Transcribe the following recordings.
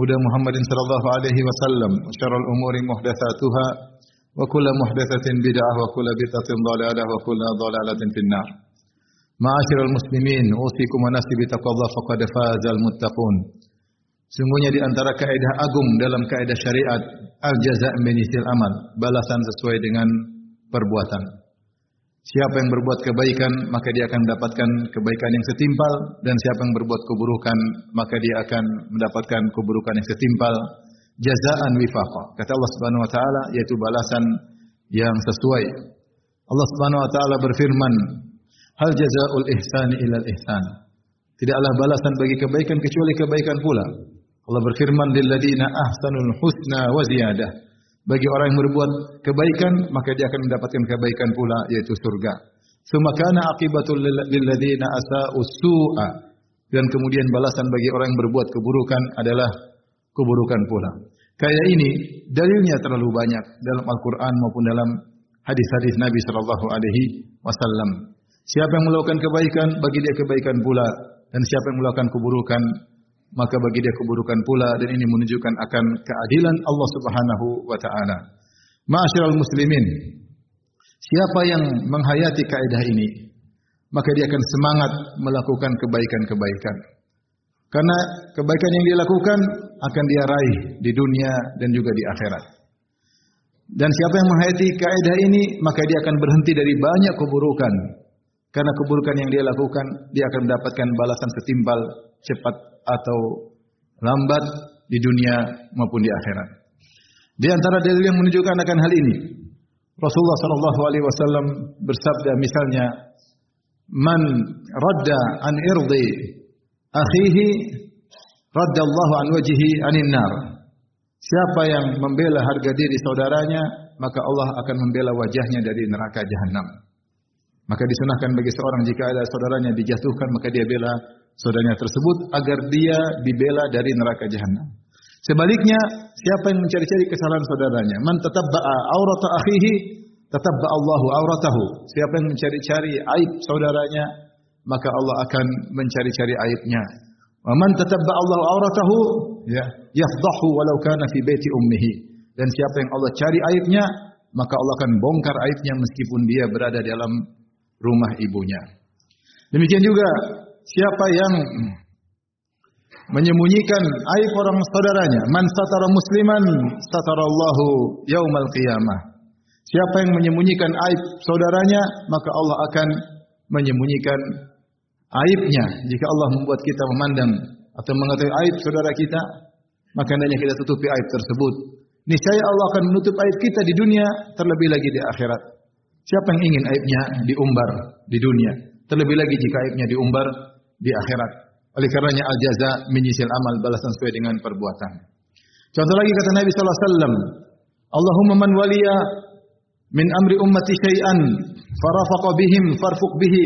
هدى محمد صلى الله عليه وسلم وشر الأمور محدثاتها وكل محدثة بدعة وكل بدعة ضلالة وكل ضلالة في النار معاشر المسلمين أوصيكم ونفسي بتقوى الله فقد فاز المتقون Sungguhnya di antara kaidah agung dalam kaidah syariat al-jaza' min amal, balasan sesuai dengan perbuatan. Siapa yang berbuat kebaikan, maka dia akan mendapatkan kebaikan yang setimpal dan siapa yang berbuat keburukan, maka dia akan mendapatkan keburukan yang setimpal. Jazaan wifaqa. Kata Allah Subhanahu wa taala yaitu balasan yang sesuai. Allah Subhanahu wa taala berfirman, "Hal jazaa'ul ihsani ilal ihsan." Tidaklah balasan bagi kebaikan kecuali kebaikan pula. Allah berfirman, "Lil ladina ahsanul husna wa ziyadah." Bagi orang yang berbuat kebaikan, maka dia akan mendapatkan kebaikan pula, yaitu surga. Semakana akibatul lilladina asa'u su'a. Dan kemudian balasan bagi orang yang berbuat keburukan adalah keburukan pula. Kayak ini, dalilnya terlalu banyak dalam Al-Quran maupun dalam hadis-hadis Nabi Shallallahu Alaihi Wasallam. Siapa yang melakukan kebaikan, bagi dia kebaikan pula. Dan siapa yang melakukan keburukan, maka bagi dia keburukan pula dan ini menunjukkan akan keadilan Allah Subhanahu wa taala. Ma'asyiral muslimin, siapa yang menghayati kaidah ini, maka dia akan semangat melakukan kebaikan-kebaikan. Karena kebaikan yang dia lakukan akan dia raih di dunia dan juga di akhirat. Dan siapa yang menghayati kaidah ini, maka dia akan berhenti dari banyak keburukan. Karena keburukan yang dia lakukan, dia akan mendapatkan balasan setimpal cepat atau lambat di dunia maupun di akhirat. Di antara dalil yang menunjukkan akan hal ini, Rasulullah sallallahu alaihi wasallam bersabda misalnya, "Man radda an irdi akhihi radda Allah an wajhihi anin nar." Siapa yang membela harga diri saudaranya, maka Allah akan membela wajahnya dari neraka jahanam. Maka disunahkan bagi seorang jika ada saudaranya dijatuhkan, maka dia bela saudaranya tersebut agar dia dibela dari neraka jahanam. Sebaliknya, siapa yang mencari-cari kesalahan saudaranya, man tatabba'a aurata akhihi, tatabba Allahu auratahu. Siapa yang mencari-cari aib saudaranya, maka Allah akan mencari-cari aibnya. Wa man tatabba Allahu auratahu, ya, yafdahu walau kana fi baiti ummihi. Dan siapa yang Allah cari aibnya, maka Allah akan bongkar aibnya meskipun dia berada dalam rumah ibunya. Demikian juga siapa yang menyembunyikan aib orang saudaranya, man satara musliman satarallahu yaumal qiyamah. Siapa yang menyembunyikan aib saudaranya, maka Allah akan menyembunyikan aibnya. Jika Allah membuat kita memandang atau mengetahui aib saudara kita, maka hendaknya kita tutupi aib tersebut. Niscaya Allah akan menutup aib kita di dunia, terlebih lagi di akhirat. Siapa yang ingin aibnya diumbar di dunia? Terlebih lagi jika aibnya diumbar di akhirat. Oleh karenanya al-jaza menyisil amal balasan sesuai dengan perbuatan. Contoh lagi kata Nabi sallallahu alaihi wasallam, Allahumma man waliya min amri ummati syai'an farafaqa bihim farfuq bihi.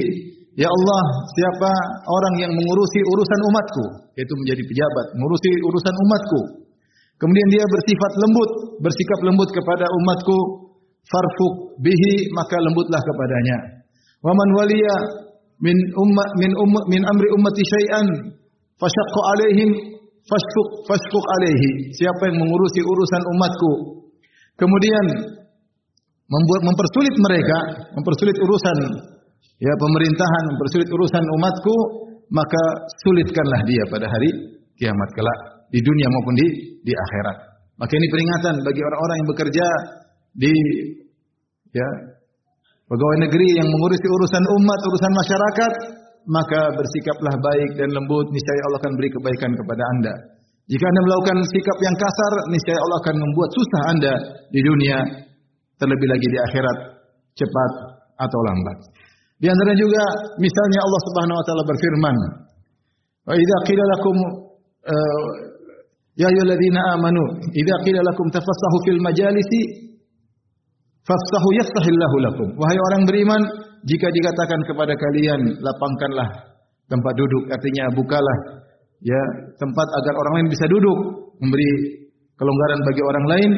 Ya Allah, siapa orang yang mengurusi urusan umatku, yaitu menjadi pejabat, mengurusi urusan umatku. Kemudian dia bersifat lembut, bersikap lembut kepada umatku, farfuq bihi, maka lembutlah kepadanya. Wa man waliya min umma min umma min amri ummati syai'an fasyaqqa alaihim fashfuq fashfuq alaihi. Siapa yang mengurusi urusan umatku kemudian membuat mempersulit mereka, mempersulit urusan ya pemerintahan, mempersulit urusan umatku, maka sulitkanlah dia pada hari kiamat kelak di dunia maupun di di akhirat. Maka ini peringatan bagi orang-orang yang bekerja di ya pegawai negeri yang mengurusi urusan umat, urusan masyarakat, maka bersikaplah baik dan lembut, niscaya Allah akan beri kebaikan kepada Anda. Jika Anda melakukan sikap yang kasar, niscaya Allah akan membuat susah Anda di dunia, terlebih lagi di akhirat, cepat atau lambat. Di antara juga misalnya Allah Subhanahu wa taala berfirman, "Wa idza qila lakum uh, Ya ayyuhalladzina amanu, idza qila lakum tafassahu fil majalisi fafsahu yafsahillahu lakum. Wahai orang beriman, jika dikatakan kepada kalian lapangkanlah tempat duduk, artinya bukalah ya tempat agar orang lain bisa duduk, memberi kelonggaran bagi orang lain,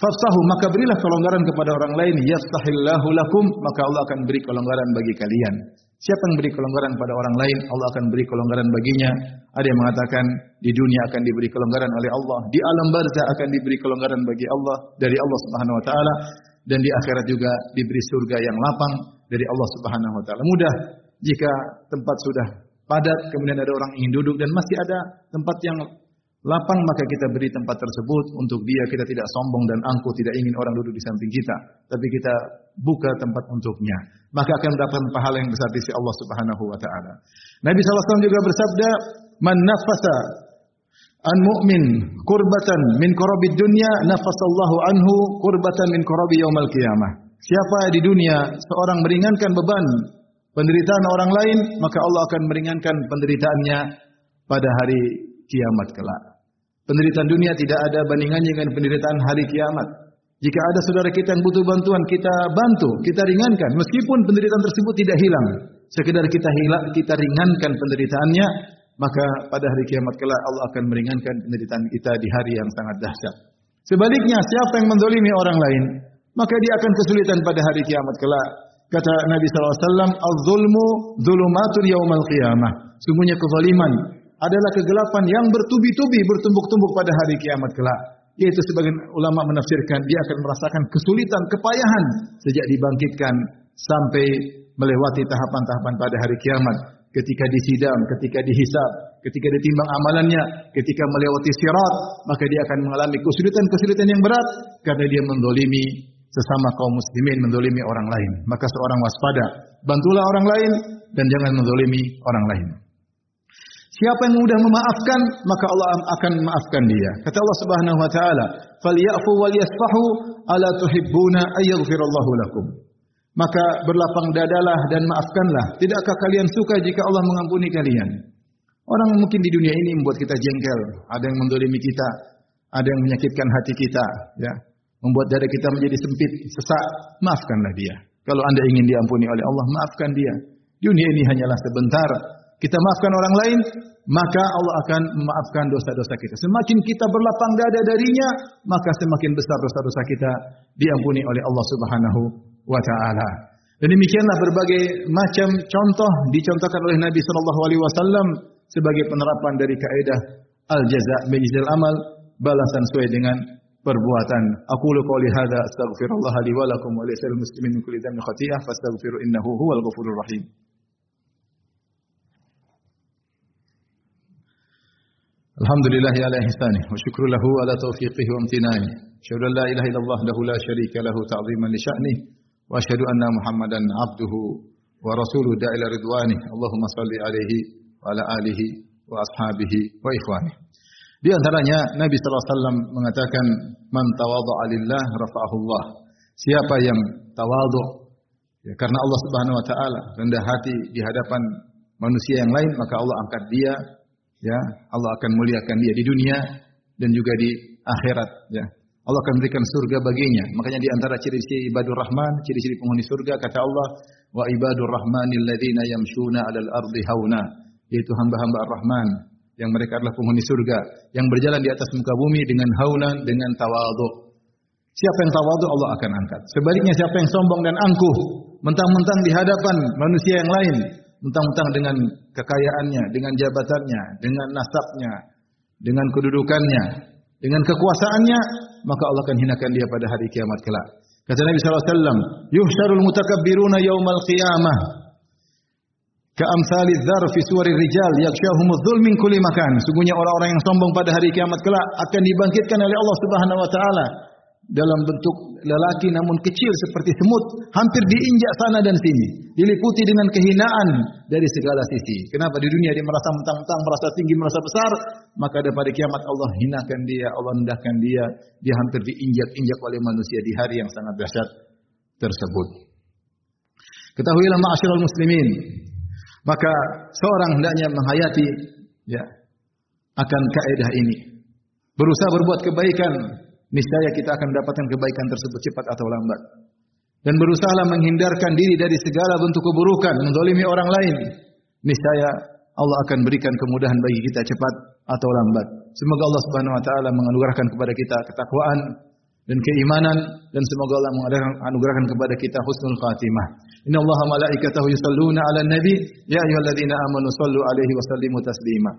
Fafsahu maka berilah kelonggaran kepada orang lain yafsahillahu lakum maka Allah akan beri kelonggaran bagi kalian. Siapa yang beri kelonggaran pada orang lain, Allah akan beri kelonggaran baginya. Ada yang mengatakan di dunia akan diberi kelonggaran oleh Allah, di alam barzah akan diberi kelonggaran bagi Allah dari Allah Subhanahu wa taala dan di akhirat juga diberi surga yang lapang dari Allah Subhanahu wa taala. Mudah jika tempat sudah padat kemudian ada orang ingin duduk dan masih ada tempat yang lapang maka kita beri tempat tersebut untuk dia. Kita tidak sombong dan angkuh tidak ingin orang duduk di samping kita. Tapi kita buka tempat untuknya. Maka akan mendapatkan pahala yang besar di sisi Allah Subhanahu wa taala. Nabi SAW juga bersabda man nafasa an mu'min kurbatan min korobid dunya nafasallahu anhu kurbatan min korobi yaumal qiyamah. Siapa di dunia seorang meringankan beban penderitaan orang lain maka Allah akan meringankan penderitaannya pada hari kiamat kelak. Penderitaan dunia tidak ada bandingannya dengan penderitaan hari kiamat. Jika ada saudara kita yang butuh bantuan, kita bantu, kita ringankan. Meskipun penderitaan tersebut tidak hilang. Sekedar kita hilang, kita ringankan penderitaannya, maka pada hari kiamat kelak Allah akan meringankan penderitaan kita di hari yang sangat dahsyat. Sebaliknya, siapa yang mendolimi orang lain, maka dia akan kesulitan pada hari kiamat kelak. Kata Nabi SAW, Al-zulmu zulumatun yawmal qiyamah. Sungguhnya kezaliman adalah kegelapan yang bertubi-tubi bertumbuk-tumbuk pada hari kiamat kelak. Yaitu sebagian ulama menafsirkan dia akan merasakan kesulitan, kepayahan sejak dibangkitkan sampai melewati tahapan-tahapan pada hari kiamat. Ketika disidang, ketika dihisab, ketika ditimbang amalannya, ketika melewati sirat, maka dia akan mengalami kesulitan-kesulitan yang berat karena dia mendolimi sesama kaum muslimin, mendolimi orang lain. Maka seorang waspada, bantulah orang lain dan jangan mendolimi orang lain. Siapa yang mudah memaafkan, maka Allah akan memaafkan dia. Kata Allah Subhanahu wa taala, "Falyafu wal yasfahu ala tuhibbuna ayaghfirallahu lakum." Maka berlapang dadalah dan maafkanlah. Tidakkah kalian suka jika Allah mengampuni kalian? Orang mungkin di dunia ini membuat kita jengkel, ada yang mendolimi kita, ada yang menyakitkan hati kita, ya. Membuat dada kita menjadi sempit, sesak, maafkanlah dia. Kalau Anda ingin diampuni oleh Allah, maafkan dia. Dunia ini hanyalah sebentar, kita maafkan orang lain, maka Allah akan memaafkan dosa-dosa kita. Semakin kita berlapang dada darinya, maka semakin besar dosa-dosa kita diampuni oleh Allah Subhanahu wa taala. Dan demikianlah berbagai macam contoh dicontohkan oleh Nabi sallallahu alaihi wasallam sebagai penerapan dari kaidah al jaza bijzal amal, balasan sesuai dengan perbuatan. Aku qouli hadza li wa wa lisal muslimin min kulli dhanbin khati'ah fastaghfiru innahu huwal ghafurur rahim. الحمد لله على إحسانه وشكر له على توفيقه وامتنانه أشهد أن لا إله إلا الله له لا شريك له تعظيما لشأنه وأشهد أن محمدا عبده ورسوله داعي إلى رضوانه اللهم صل عليه وعلى آله وأصحابه وإخوانه Di antaranya Nabi SAW mengatakan man tawadhu'a lillah rafa'ahullah. Siapa yang tawadhu ya, karena Allah Subhanahu wa taala rendah hati di hadapan manusia yang lain maka Allah angkat dia ya Allah akan muliakan dia di dunia dan juga di akhirat ya. Allah akan berikan surga baginya. Makanya di antara ciri-ciri ibadur rahman ciri-ciri penghuni surga kata Allah wa ibadur rahmanil ladzina yamshuna 'alal ardi hauna yaitu hamba-hamba ar-rahman yang mereka adalah penghuni surga yang berjalan di atas muka bumi dengan haunan dengan tawadhu. Siapa yang tawadhu Allah akan angkat. Sebaliknya siapa yang sombong dan angkuh mentang-mentang di hadapan manusia yang lain mentang-mentang dengan kekayaannya, dengan jabatannya, dengan nasabnya, dengan kedudukannya, dengan kekuasaannya, maka Allah akan hinakan dia pada hari kiamat kelak. Kata Nabi SAW, Yuhsyarul mutakabbiruna yawmal qiyamah. Ka'amthali dzar fi suwari rijal yakshahumudz dzul min kulli makan. Sungguhnya orang-orang yang sombong pada hari kiamat kelak akan dibangkitkan oleh Allah Subhanahu wa taala dalam bentuk lelaki namun kecil seperti semut, hampir diinjak sana dan sini, diliputi dengan kehinaan dari segala sisi. Kenapa di dunia dia merasa mentang-mentang, merasa tinggi, merasa besar, maka pada kiamat Allah hinakan dia, Allah rendahkan dia, dia hampir diinjak-injak oleh manusia di hari yang sangat dahsyat tersebut. Ketahuilah ma'asyiral muslimin, maka seorang hendaknya menghayati ya akan kaidah ini berusaha berbuat kebaikan, niscaya kita akan mendapatkan kebaikan tersebut cepat atau lambat. Dan berusahalah menghindarkan diri dari segala bentuk keburukan, mendolimi orang lain. Niscaya Allah akan berikan kemudahan bagi kita cepat atau lambat. Semoga Allah Subhanahu wa taala menganugerahkan kepada kita ketakwaan dan keimanan dan semoga Allah menganugerahkan kepada kita husnul khatimah. Inna Allah malaikatahu yusalluna nabi ya ayyuhalladzina amanu sallu alaihi wa sallimu taslima.